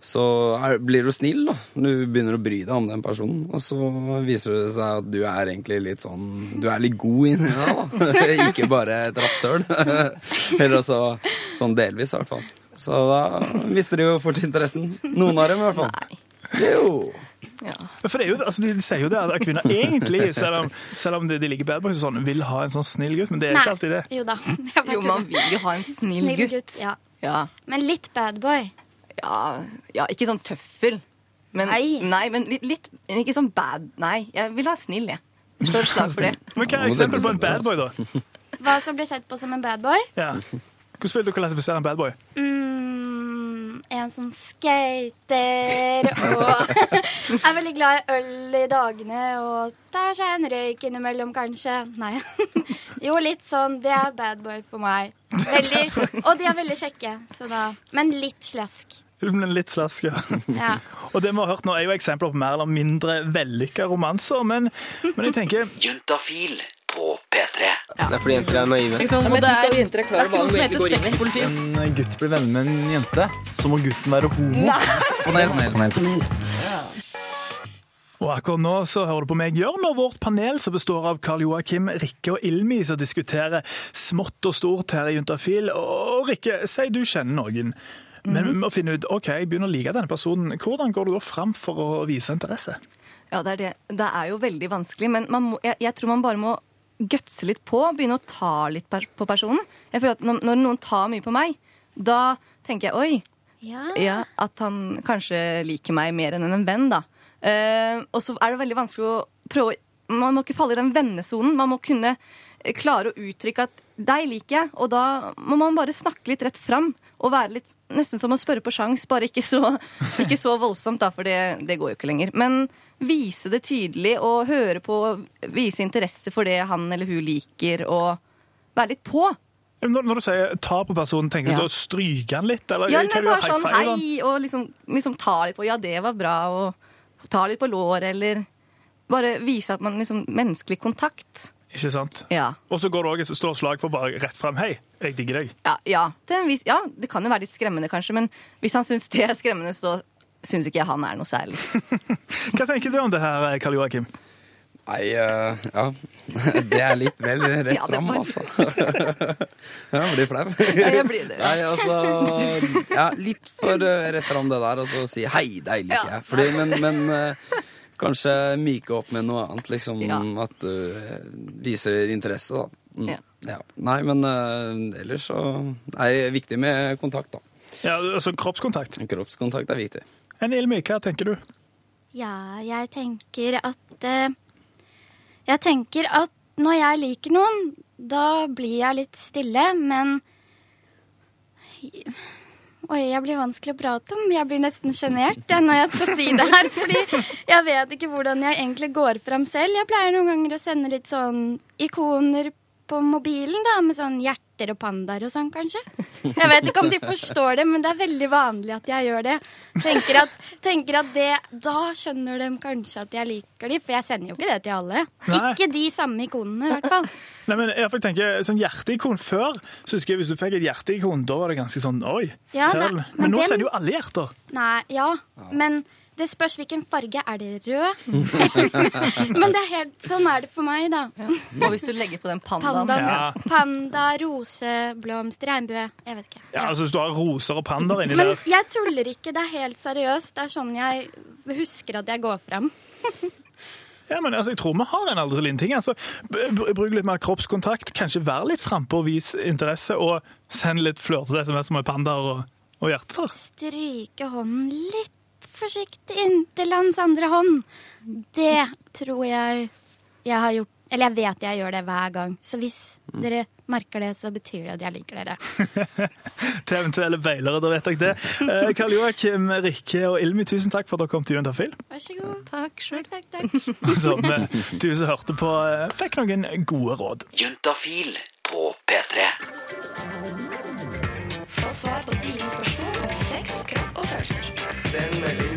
så er, blir du snill, da. Du begynner å bry deg om den personen. Og så viser det seg at du er egentlig litt sånn Du er litt god inni deg, da. Ikke bare et rasshøl. Eller altså sånn delvis, i hvert fall. Så da mister de jo fort interessen. Noen av dem, i hvert fall. Jo. For det er jo, altså, de, de sier jo det at kvinner egentlig, selv om, selv om de, de liker bad boys og sånn, vil ha en sånn snill gutt, men det er Nei. ikke alltid det. Jo da. Jo, man vil jo ha en snill gutt. Ja. Ja. Men litt bad boy. Ja, ja, ikke sånn tøffel. Men, nei. men litt, litt Ikke sånn bad. Nei, jeg vil ha snill, jeg. Slår slag for det. Men hva er eksempel på en bad boy, da? Hva som blir sett på som en bad boy? Ja. Hvordan vil du klassifisere en bad boy? Mm, en som skater og er veldig glad i øl i dagene og tar seg en røyk innimellom, kanskje. Nei. Jo, litt sånn. Det er bad boy for meg. Veldig, og de er veldig kjekke, så da Men litt slask. Men Litt slask, ja. Ja. Og det vi har hørt nå, er jo eksempler på mer eller mindre vellykka romanser, men, men jeg tenker Juntafil på P3. Det er fordi jenter er naive. Ikke sant? Det er, jenter er klar over hva de egentlig går inn i. sexpoliti. En gutt blir venner med en jente, så må gutten være homo. Panel, panel, panel. Og akkurat nå så hører du på meg, Jørn, og vårt panel som består av Karl Joakim, Rikke og Ilmi, som diskuterer smått og stort her i Juntafil. Og Rikke, si du kjenner noen. Men vi må finne ut ok, jeg begynner å like denne personen. Hvordan går du da fram for å vise interesse? Ja, det er det. Det er jo veldig vanskelig, men man må, jeg, jeg tror man bare må gutse litt på, begynne å ta litt på personen. Jeg føler at når, noen tar mye på meg, da tenker jeg oi, Ja. ja, at han kanskje liker meg mer enn en venn, da. Eh, og så er det veldig vanskelig å prøve Man må ikke falle i den vennesonen. Man må kunne klare å uttrykke at deg liker jeg, og da må man bare snakke litt rett fram. Og være litt nesten som å spørre på sjans, bare ikke så, ikke så voldsomt, da, for det, det går jo ikke lenger. Men vise det tydelig og høre på, vise interesse for det han eller hun liker, og være litt på. Når, når du sier ta på personen, tenker Ja. du da stryke han litt? Eller Ja, nei, bare sånn hei, og liksom, liksom ta litt på ja, det var bra, og ta litt på låret, eller bare vise at man liksom Menneskelig kontakt. Ikke sant? Ja. Og så går det også et stort slag for bare rett frem. Hei, jeg digger deg. Ja, ja, Det, vis, ja, det kan jo være litt skremmende, kanskje, men hvis han syns det er skremmende, så syns ikke jeg han er noe særlig. Hva tenker du om det her, Karl Joakim? Nei, uh, ja. Det er litt vel rett Ja, fram, var- altså. ja, jeg blir flau. Ja, jeg blir det. Nei, altså Ja, litt for eh, rett fram det der, og så si hei, deg liker Ja. jeg. Fordi, men men eh, kanskje myke opp med noe annet, liksom. Ja. At du eh, viser interesse, da. Mm. Ja. Ja. Nei, men uh, ellers så er det viktig med kontakt, da. Ja, altså Kroppskontakt. Kroppskontakt er viktig. En Myke, hva tenker du? Ja, jeg tenker at uh, Jeg tenker at når jeg liker noen, da blir jeg litt stille, men Oi, jeg blir vanskelig å prate om. Jeg blir nesten sjenert når jeg skal si det her. Fordi jeg vet ikke hvordan jeg egentlig går fram selv. Jeg pleier noen ganger å sende litt sånn ikoner på mobilen, da, med sånn hjerter og pandaer og sånn, kanskje. Jeg vet ikke om de forstår det, men det er veldig vanlig at jeg gjør det. Tenker at, tenker at det Da skjønner de kanskje at jeg liker de, for jeg sender jo ikke det til alle. Nei. Ikke de samme ikonene, i hvert fall. Nei, men jeg tenker, tenke, sånn Hjerteikon før, så husker jeg hvis du fikk et hjerteikon, da var det ganske sånn oi. Ja, det- men, men nå den, sender jo alle hjerter. Nei, ja, men det spørs hvilken farge. Er det rød? men det er helt, sånn er det for meg, da. Og hvis du legger på den pandaen Panda, Ja. panda rose, blomst, regnbue. Jeg vet ikke. Ja, altså Hvis du har roser og pandaer inni Men der jeg tuller ikke. Det er helt seriøst. Det er sånn jeg husker at jeg går fram. Ja, men altså, Jeg tror vi har en aldri så liten ting. altså. Bruk litt mer kroppskontakt, kanskje vær litt frampå og vis interesse, og send litt flørtete SMS med pandaer og, og hjerter. Stryke hånden litt forsiktig inntil hans andre hånd. Det tror jeg jeg har gjort Eller jeg vet jeg gjør det hver gang. Så hvis dere merker det, så betyr det at jeg liker dere. Til eventuelle beilere, da vet dere det. Eh, Karl Joakim, Rikke og Ilmi, tusen takk for at dere kom til Juntafil. Vær så god. Takk sjøl. Takk, takk. Som eh, du som hørte på, eh, fikk noen gode råd. Juntafil på P3. Få svar på dine spørsmål om sex, kropp og følelser. Send melding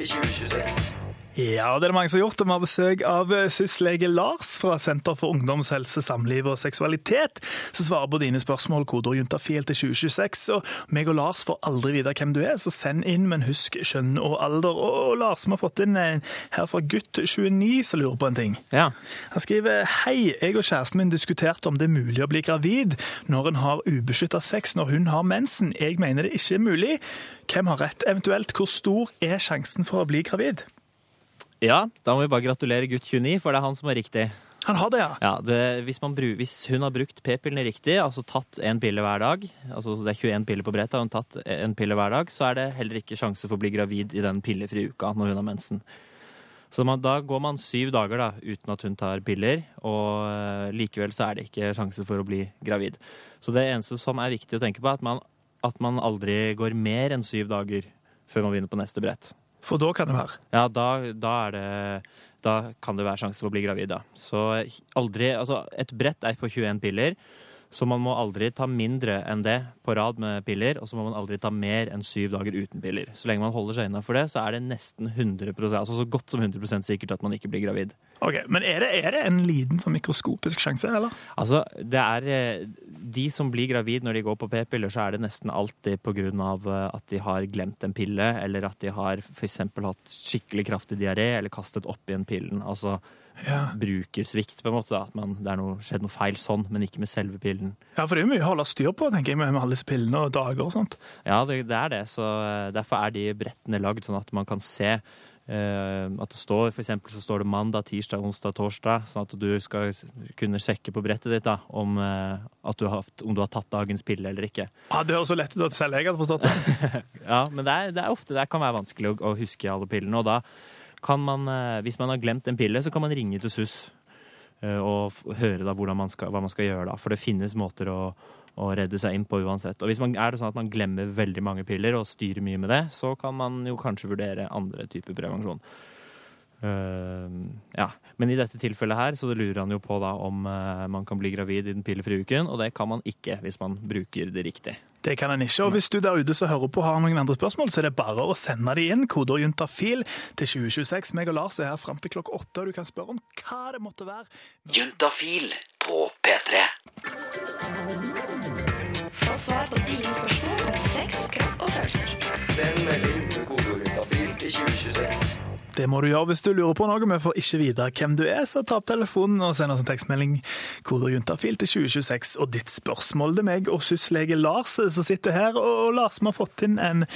juntafil til 2026. Ja, det er det mange som har gjort. Vi har besøk av eh, syslege Lars fra Senter for ungdomshelse, samliv og seksualitet, som svarer på dine spørsmål, kodeord juntafil til 2026. Og meg og Lars får aldri vite hvem du er, så send inn, men husk kjønn og alder. Og, og Lars, vi har fått inn en her fra gutt 29 som lurer på en ting. Ja. Han skriver Hei, jeg og kjæresten min diskuterte om det er mulig å bli gravid når en har ubeskytta sex når hun har mensen. Jeg mener det ikke er mulig. Hvem har rett? Eventuelt, hvor stor er sjansen for å bli gravid? Ja, da må vi bare gratulere gutt 29, for det er han som er riktig. Han har det, ja. Ja, det, hvis, man, bru- hvis hun har brukt p-pillene riktig, altså tatt en pille hver dag, altså det er 21 piller på brettet, og hun tatt en pille hver dag, så er det heller ikke sjanse for å bli gravid i den pillefrie uka når hun har mensen. Så man, da går man syv dager da, uten at hun tar piller, og eh, likevel så er det ikke sjanse for å bli gravid. Så det eneste som er viktig å tenke på, er at man, at man aldri går mer enn syv dager før man begynner på neste brett. For da kan det være. Ja, da, da det Da kan det være sjanse for å bli gravid, da. Så aldri Altså, et brett er på 21 piller, så man må aldri ta mindre enn det på rad med piller, og så må man aldri ta mer enn syv dager uten piller. Så lenge man holder seg innafor det, så er det nesten 100% altså så godt som 100% sikkert at man ikke blir gravid. Ok, Men er det, er det en liten sånn mikroskopisk sjanse, eller? Altså, det er eh, De som blir gravid når de går på p-piller, så er det nesten alltid på grunn av eh, at de har glemt en pille, eller at de har f.eks. hatt skikkelig kraftig diaré, eller kastet opp igjen pillen. Altså Ja. brukersvikt, på en måte. da, At man, det er noe, skjedd noe feil sånn, men ikke med selve pillen. Ja, for det er jo mye å holde styr på, tenker jeg, med, alle disse pillene og dager og sånt. Ja, det, det er det. Så eh, derfor er de brettene lagd sånn at man kan se eh, at det står, For eksempel så står det mandag, tirsdag, onsdag, torsdag, sånn at du skal kunne sjekke på brettet ditt da, om, eh, at du har, om du har tatt dagens pille eller ikke. Ja, Det høres så lett ut at selv jeg hadde forstått det. Ja, men det er, det er ofte det kan være vanskelig å, å huske alle pillene. Og da kan man, eh, hvis man har glemt en pille, så kan man ringe til SUS eh, og høre da man skal, hva man skal gjøre da. For det finnes måter å, å redde seg inn på uansett. Og hvis man, er det sånn at man glemmer veldig mange piller og styrer mye med det, så kan man jo kanskje vurdere andre typer prevensjon. Uh, ja. Men i dette tilfellet her så lurer han jo på da om man kan bli gravid i den pillefrie uken, og det kan man ikke hvis man bruker det riktig. Det kan en ikke. Og hvis du der ute som hører på har noen andre spørsmål, så er det bare å sende de inn. Koder juntafil til 2026. Meg og Lars er her fram til klokka åtte, og du kan spørre om hva det måtte være. Juntafil på P3. Få svar på dine spørsmål om sex, kropp og følelser. Send melding til kodeord juntafil til 2026. Det må du gjøre hvis du lurer på noe. Vi får ikke vite hvem du er, så ta opp telefonen og send oss en tekstmelding. Koder juntafil til 2026. Og ditt spørsmål til meg og syslege Lars som sitter her. Og Lars, vi har fått inn en,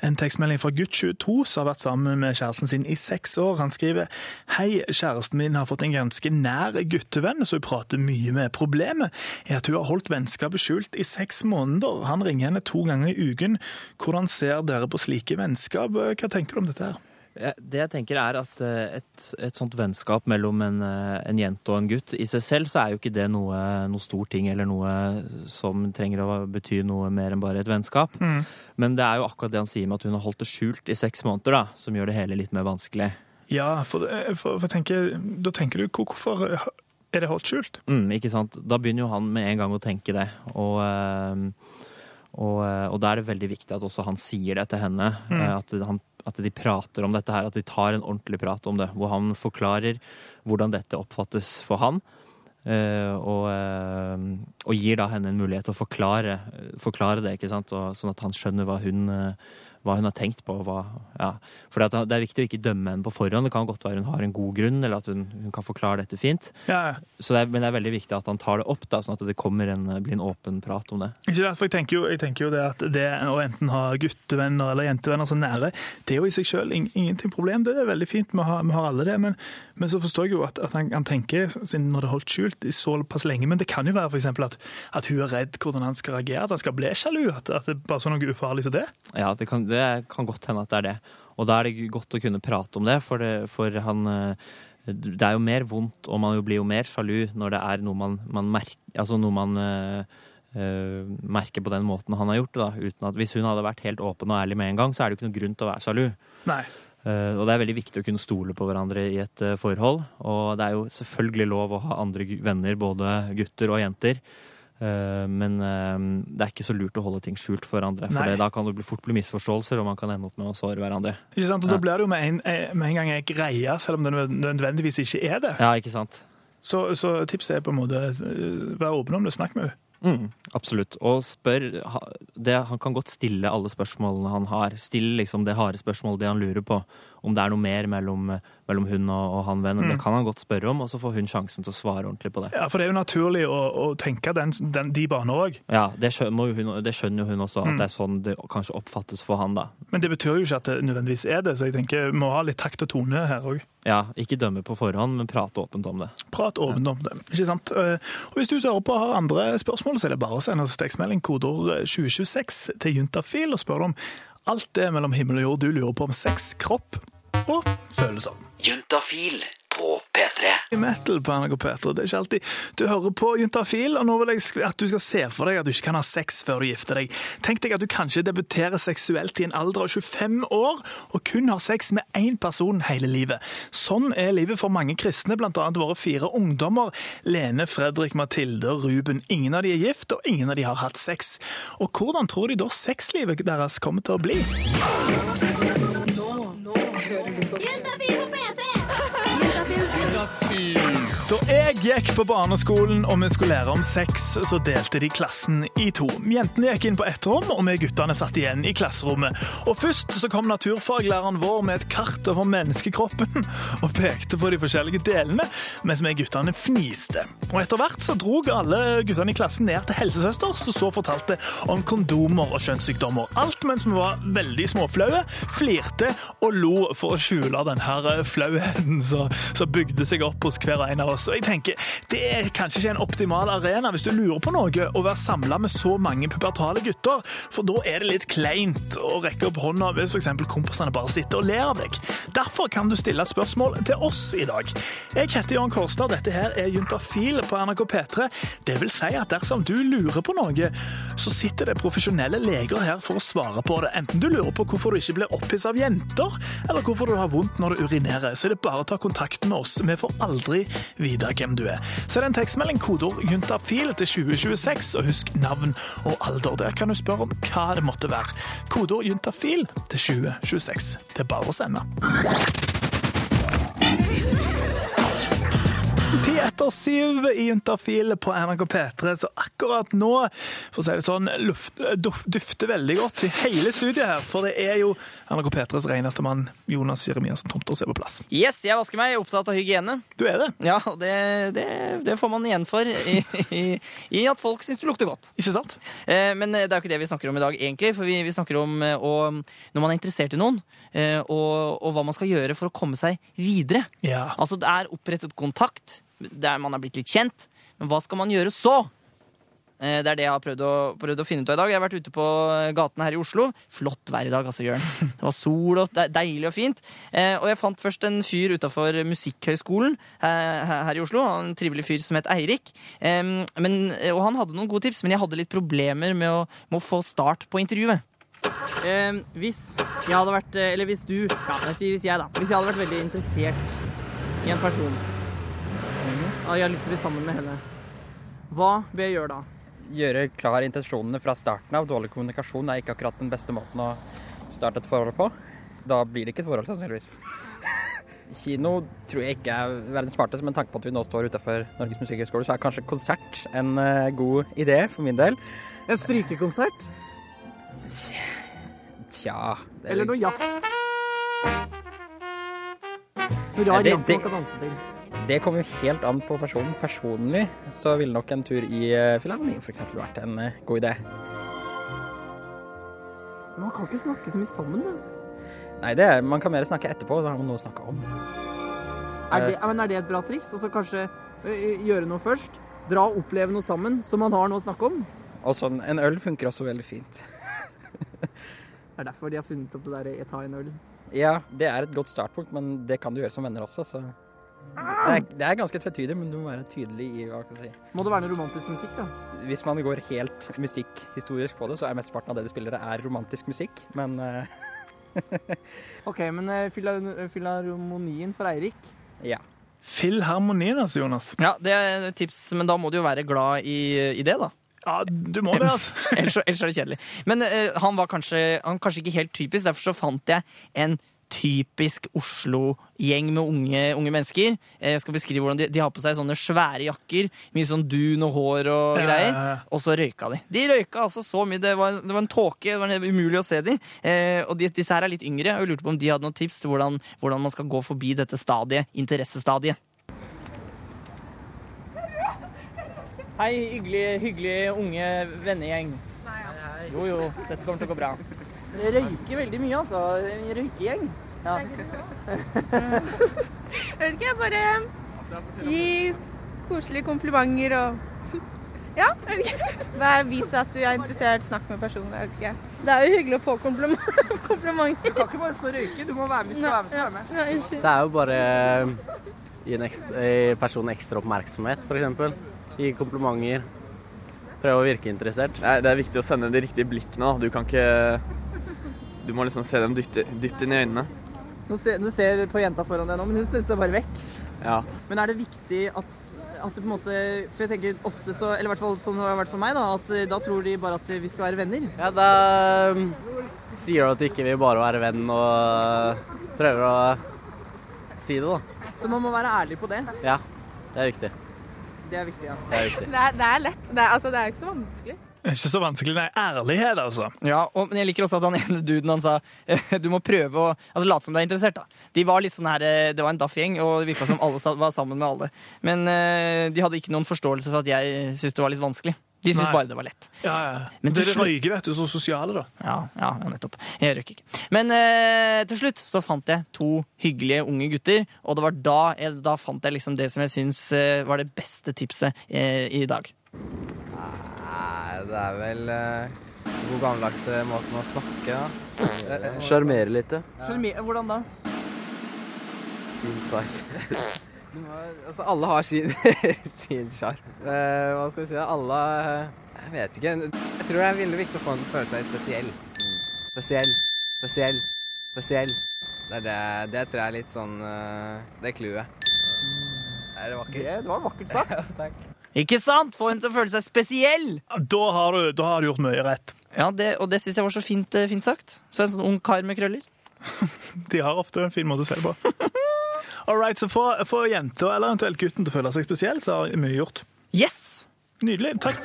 en tekstmelding fra gutt 22 som har vært sammen med kjæresten sin i seks år. Han skriver Hei, kjæresten min har fått en ganske nær guttevenn, som hun prater mye med. Problemet er at hun har holdt vennskapet skjult i seks måneder. Han ringer henne to ganger i uken. Hvordan ser dere på slike vennskap? Hva tenker du om dette her? Eh, Det jeg tenker er at eh, et, et sånt vennskap mellom en, eh, en jente og en gutt i seg selv, så er jo ikke det noe, noe stor ting eller noe som trenger å bety noe mer enn bare et vennskap. Mm. Men det er jo akkurat det han sier med at hun har holdt det skjult i seks måneder, da, som gjør det hele litt mer vanskelig. Ja, for, for, for tenker, da tenker du hvorfor er det holdt skjult? Mm, ikke sant? Da begynner jo han med en gang å tenke det. Og, eh, og, eh, og da er det veldig viktig at også han sier det til henne. Mm. eh, At, han, at de prater om dette her, at de tar en ordentlig prat om det. Hvor han forklarer hvordan dette oppfattes for han. eh, Og, eh, og gir da henne en mulighet til å forklare, forklare det, ikke sant? Og, sånn at han skjønner hva hun, eh, hva hun har tenkt på. Hva, ja. For det er viktig å ikke dømme henne på forhånd. Det kan godt være hun har en god grunn, eller at hun, hun kan forklare dette fint. Ja, Så det er, men det er veldig viktig at han tar det opp, da, sånn at det kommer en, blir en åpen prat om det. Jeg tenker, jo, jeg tenker jo det at det å enten ha guttevenner eller jentevenner så nære, det er jo i seg selv ingenting problem. Det er veldig fint, vi har, vi har alle det. Men, men så forstår jeg jo at, at han, han tenker, siden når det er holdt skjult i såpass lenge, men det kan jo være eksempel at, at hun er redd hvordan han skal reagere, at han skal bli sjalu, at, at det er bare sånn noe ufarlig som det. Ja, det kan, det kan godt hende at det er det. Og da er det godt å kunne prate om det, for, det, for han eh, Det er jo mer vondt, og man blir jo mer sjalu når det er noe man, man merker Altså noe man eh, merker på den måten han har gjort det, hvis hun hadde vært helt åpen og ærlig med en gang, så er det jo ikke noen grunn til å være sjalu. Nei. Uh, og det er veldig viktig å kunne stole på hverandre i et uh, forhold. Og det er jo selvfølgelig lov å ha andre venner, både gutter og jenter. Eh, men eh, det er ikke så lurt å holde ting skjult for hverandre. For det, da kan det fort bli misforståelser, og man kan ende opp med å såre hverandre. Ikke sant? Og. Da blir det jo med en, eh, med en gang ei greie, selv om det nødvendigvis ikke er det. Ja, ikke sant? Så, så tipset er på en måte vær være åpen om det, snakk med henne. Mm, absolutt. Og spør det, Han kan godt stille alle spørsmålene han har. Stille liksom det harde spørsmålet, det han lurer på. Om det er noe mer mellom, mellom hun og, og han vennen. Mm. Det kan han godt spørre om, og så får hun sjansen til å svare ordentlig på det. Ja, for det er jo naturlig å, å tenke den, den, de baner òg. Ja, det skjønner, hun, det skjønner hun også, at Mm. det er sånn det kanskje oppfattes for han, da. Men det betyr jo ikke at det nødvendigvis er det, så jeg tenker vi må ha litt takt og tone her òg. Ja, ikke dømme på forhånd, men prate åpent om det. Prat åpent om det. ikke sant? Eh, Og Hvis du som hører på har andre spørsmål, så er det bare å sende oss tekstmelding kodeord 2026 til juntafil og spørre om alt det mellom himmel og jord du lurer på om sex, kropp og følelser. Juntafil på P3. Metal på NRK P3. Det er ikke alltid du hører på Juntafil, og nå vil jeg at du skal se for deg at du ikke kan ha sex før du gifter deg. Tenk deg at du kanskje debuterer seksuelt i en alder av 25 år, og kun har sex med én person hele livet. Sånn er livet for mange kristne, annet våre fire ungdommer. Lene, Fredrik, Mathilde og Ruben. Ingen av de er gift, og ingen av de har hatt sex. Og hvordan tror de da sexlivet deres kommer til å bli? Steve. Da jeg gikk på barneskolen og vi skulle lære om sex, så delte de klassen i to. Jentene gikk inn på ett rom, og vi guttene satt igjen i klasserommet. Og Først så kom naturfaglæreren vår med et kart over menneskekroppen og pekte på de forskjellige delene, mens vi guttene fniste. Og Etter hvert så drog alle guttene i klassen ned til helsesøster, som så fortalte om kondomer og kjønnssykdommer. Alt mens vi var veldig småflaue, flirte og lo for å skjule denne flauheten som bygde seg opp hos hver og en av oss. Og jeg tenker, Det er kanskje ikke en optimal arena hvis du lurer på noe, å være samla med så mange pubertale gutter, for da er det litt kleint å rekke opp hånda hvis f.eks. kompisene bare sitter og ler av deg. Derfor kan du stille spørsmål til oss i dag. Jeg heter Jørn Kårstad, dette her er Juntafil på NRK P3. Det vil si at dersom du lurer på noe, så sitter det profesjonelle leger her for å svare på det. Enten du lurer på hvorfor du ikke blir opphisset av jenter, eller hvorfor du har vondt når du urinerer, så er det bare å ta kontakt med oss. Vi får aldri vite hvem du er. Send en tekstmelding, kodeord juntafil til 2026, og husk navn og alder. Der kan du spørre om hva det måtte være. Kodeord juntafil til 2026. Det er bare å sende. Ti etter syv i Juntafil på NRK P3, så akkurat nå for å si det sånn, luft, duf, dufter veldig godt i hele studiet her. For det er jo NRK P3s reneste mann, Jonas Jeremiassen Tomter, som er på plass. Yes, jeg vasker meg, opptatt av hygiene. Du er det? Ja, og det, det, det får man igjen for i, i, i at folk syns du lukter godt. Ikke sant? Eh, men det er jo ikke det vi snakker om i dag, egentlig. For vi, vi snakker om eh, å, når man er interessert i noen, eh, og, og hva man skal gjøre for å komme seg videre. Ja. Altså, det er opprettet kontakt, der man er blitt litt kjent. Men hva skal man gjøre så? Eh, Det er det jeg har prøvd å, prøvd å finne ut av i dag. Jeg har vært ute på gatene her i Oslo. Flott vær i dag, altså, Jørn. Det var sol og deilig og fint. Eh, Og jeg fant først en fyr utafor Musikkhøgskolen her, i Oslo. En trivelig fyr som het Eirik. Men, og han hadde noen gode tips, men jeg hadde litt problemer med å, med å få start på intervjuet. Hvis jeg hadde vært eh, Eller hvis du Ja, jeg sier hvis jeg, da. Hvis jeg hadde vært veldig interessert i en person, jeg har lyst til å bli sammen med henne, hva bør jeg gjøre da? gjøre klar intensjonene fra starten av. Dårlig kommunikasjon er ikke akkurat den beste måten å starte et forhold på. Da blir det ikke et forhold, sannsynligvis. Kino tror jeg ikke er verdens smarteste, men tanke på at vi nå står utenfor Norges musikkhøgskole, så er kanskje konsert en eh, god idé for min del. En strykekonsert? Tja er- Eller noe jazz? Rar jazz man kan danse til. Det kommer jo helt an på personen. Personlig så ville nok en tur i uh, Filharmonien f.eks. vært en eh, god idé. Men man kan ikke snakke så mye sammen, da. Nei, det er, man kan mer snakke etterpå. Da har man noe å snakke om. Er det, men er det et bra triks? Altså kanskje gjøre noe først? Dra og oppleve noe sammen, som man har noe å snakke om? Og sånn, en øl funker også veldig fint. Det er derfor de har funnet opp det der jeg tar en øl. Ja, det er et godt startpunkt, men det kan du gjøre som venner også, så det er, det er ganske tvetydig, men du må være tydelig i hva kan jeg si. Må det være noe romantisk musikk, da? Hvis man går helt musikkhistorisk på det, så er mesteparten av det de spiller, er romantisk musikk, men uh, OK, men ø, Filharmonien for Eirik? Ja. Filharmonien, altså, Jonas. Ja, det er et tips, men da må du jo være glad i, i det, da. Ja, du må det, altså. ellers, ellers er det kjedelig. Men uh, han var kanskje, han kanskje ikke helt typisk, derfor så fant jeg en typisk Oslo-gjeng med unge, unge mennesker. Eh, Jeg skal beskrive hvordan de, de har på seg sånne svære jakker, mye sånn dun og hår og Ja, greier. ja, ja. Og så røyka de. De røyka altså så mye. Det var, det var en tåke. Det var umulig å se de. Eh, og de, disse her er litt yngre, og jeg lurte på om de hadde noen tips til hvordan, hvordan man skal gå forbi dette stadiet, interessestadiet. Hei, hyggelig, hyggelig unge vennegjeng. Jo, jo, dette kommer til å gå bra. Dere røyker veldig mye, altså. En røykegjeng. Ja. Jeg vet ikke, jeg bare gi koselige komplimenter og Ja, jeg vet ikke. Bare vise at du er interessert, snakk med personen. Jeg vet ikke. Det er jo hyggelig å få kompliment- komplimenter. Du kan ikke bare stå og røyke, du må være med. Nei, er med, skal være med. Ja, unnskyld. Det er jo bare eh, gi en ekstra, gi personen ekstra oppmerksomhet, f.eks. Gi komplimenter. Prøve å virke interessert. Nei, Det er viktig å sende de riktige blikkene. Du kan ikke Du må liksom se dem dypt, dypt inn i øynene. Nå ser, du ser på jenta foran deg nå, men hun snudde seg bare vekk. Ja. Men er det viktig at, at det på en måte For jeg tenker ofte så Eller i hvert fall sånn det har vært for meg, da. At eh, da tror de bare at vi skal være venner. Ja, da um, sier du at du ikke vil bare være venn, og prøver å si det, da. Så man må være ærlig på det. Ja, det er viktig. Det er viktig, ja. Det er viktig. Det er, det er lett. Det er, altså, det er jo ikke så vanskelig. Ikke så vanskelig, nei. Ærlighet, altså. Ja, og, men jeg liker også at han ene duden han sa du må prøve å altså, late som du er interessert. da. De var litt sånn her, eh, Det var en daff-gjeng, og det virka som alle var sammen med alle. Men uh, de hadde ikke noen forståelse for at jeg syntes det var litt vanskelig. De syntes bare det var lett. Ja, ja. Men til Dere røyker, vet du, så sosiale, da. Ja, ja, ja nettopp. Jeg røyker ikke. Men eh, til slutt så fant jeg to hyggelige unge gutter, og det var da, jeg, da fant jeg liksom det som jeg syns eh, var det beste tipset eh, i dag. Det er vel uh, god gammeldags måten å snakke da. Sjarmere litt, ja. Sjarmer- Hvordan da? Fin sveis. Du må- Altså, alle har sin sin sjarm. Eh, hva skal vi si? da? Alle eh, Jeg vet ikke. Jeg tror det er veldig viktig å få en føle seg spesiell. Spesiell. Spesiell. Spesiell. Det, er det, det tror jeg er litt sånn eh, Det er clouet. Er det vakkert? Det, det var vakkert sagt. takk. Ikke sant? Få henne til å føle seg spesiell! Da har du, da har du gjort mye rett. Ja, det, Og det syns jeg var så fint, eh, fint sagt. Så en sånn ung kar med krøller. De har ofte en fin måte å se det på. All right, så få, få jenta eller eventuelt gutten til å føle seg spesiell, så har mye gjort. Yes! Nydelig. Takk.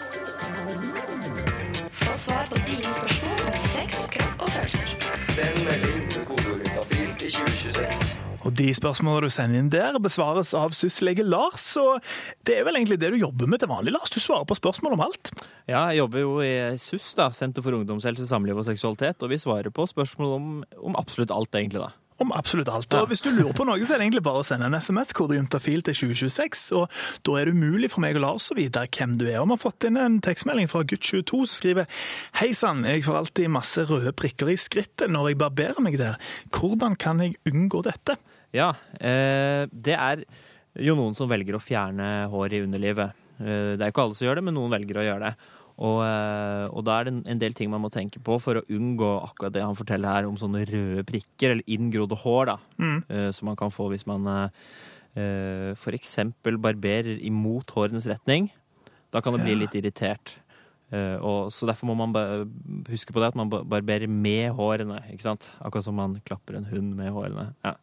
Få svar på dine spørsmål om sex, kropp og følelser. Send melding til kodeordet til 2026. Og de spørsmålene du sender inn der, besvares av SUS-lege Lars. Og det er vel egentlig det du jobber med til vanlig, Lars. Du svarer på spørsmål om alt. Ja, jeg jobber jo i SUS, da, Senter for ungdomshelse, samliv og seksualitet, og vi svarer på spørsmål om, om absolutt alt, egentlig, da. om absolutt alt. Og Hvis du lurer på noe, så er det egentlig bare å sende en SMS, kode juntafil til 2026. og Da er det umulig for meg og Lars å vite hvem du er. Og Vi har fått inn en tekstmelding fra gutt22 som skriver Hei sann, jeg får alltid masse røde prikker i skrittet når jeg barberer meg der. Hvordan kan jeg unngå dette? Ja, eh, det er jo noen som velger å fjerne hår i underlivet. Eh, det er ikke alle som gjør det, men noen velger å gjøre det. Og, eh, og da er det en- del ting man må tenke på for å unngå akkurat det han forteller her om sånne røde prikker, eller inngrodde hår, da, Mm. eh, som man kan få hvis man for eksempel barberer imot hårenes retning. Da kan det bli litt irritert. Og, så derfor må man huske på det at man barberer med hårene, ikke sant? Akkurat som man klapper en hund med hårene. Ja.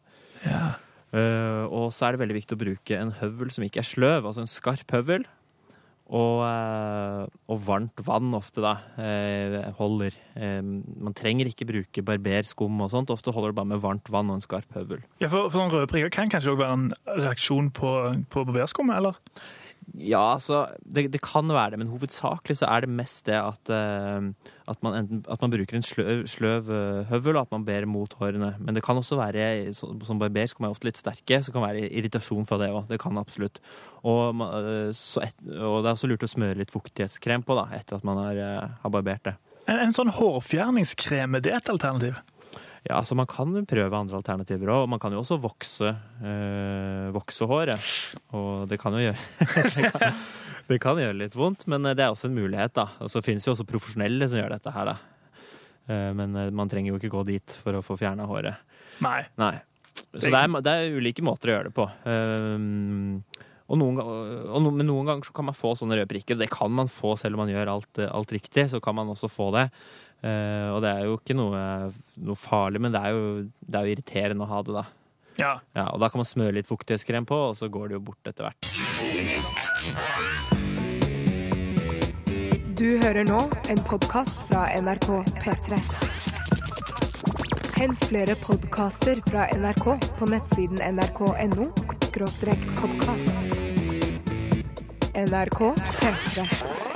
Eh, og så er det veldig viktig å bruke en høvel som ikke er sløv, altså en skarp høvel. Og, eh, og varmt vann ofte, da, eh, holder. Man trenger ikke bruke barberskum og sånt. Ofte holder det bare med varmt vann og en skarp høvel. Ja, for, for sånne røde prikker kan kanskje også være en reaksjon på, på barberskummet, eller? Ja, altså, det, det kan være det, men hovedsakelig så er det mest det at, eh, at, man, enten, at man bruker en sløv, sløv eh, høvel, og at man ber mot hårene. Men det kan også være, så- som barberskum man ofte litt sterke, så kan det være irritasjon fra det òg. Det kan absolutt. Og, eh, et, og det er også lurt å smøre litt fuktighetskrem på da, etter at man har, har barbert det. En, en sånn hårfjerningskrem, er det et alternativ? Ja, så Man kan prøve andre alternativer òg. Man kan jo også vokse, øh, vokse håret. Og det kan jo gjøre det, kan, det kan gjøre litt vondt, men det er også en mulighet. da. Og Så finnes jo også profesjonelle som gjør dette her. da. Eh, Men eh, man trenger jo ikke gå dit for å få fjerna håret. Nei. Nei. Så det er, det er ulike måter å gjøre det på. Um, og noen, og no, men noen ganger så kan man få sånne røde prikker. Det kan man få selv om man gjør alt, eh, alt riktig. så kan man også få det. Eh, og det er jo ikke noe, noe farlig, men det er, jo, det er jo irriterende å ha det, da. Ja. Ja, og da kan man smøre litt fuktighetskrem på, og så går det jo bort etter hvert. Du hører nå en podkast fra NRK P3. Hent flere podkaster fra NRK på nettsiden nrk.no podkast. NRK P3.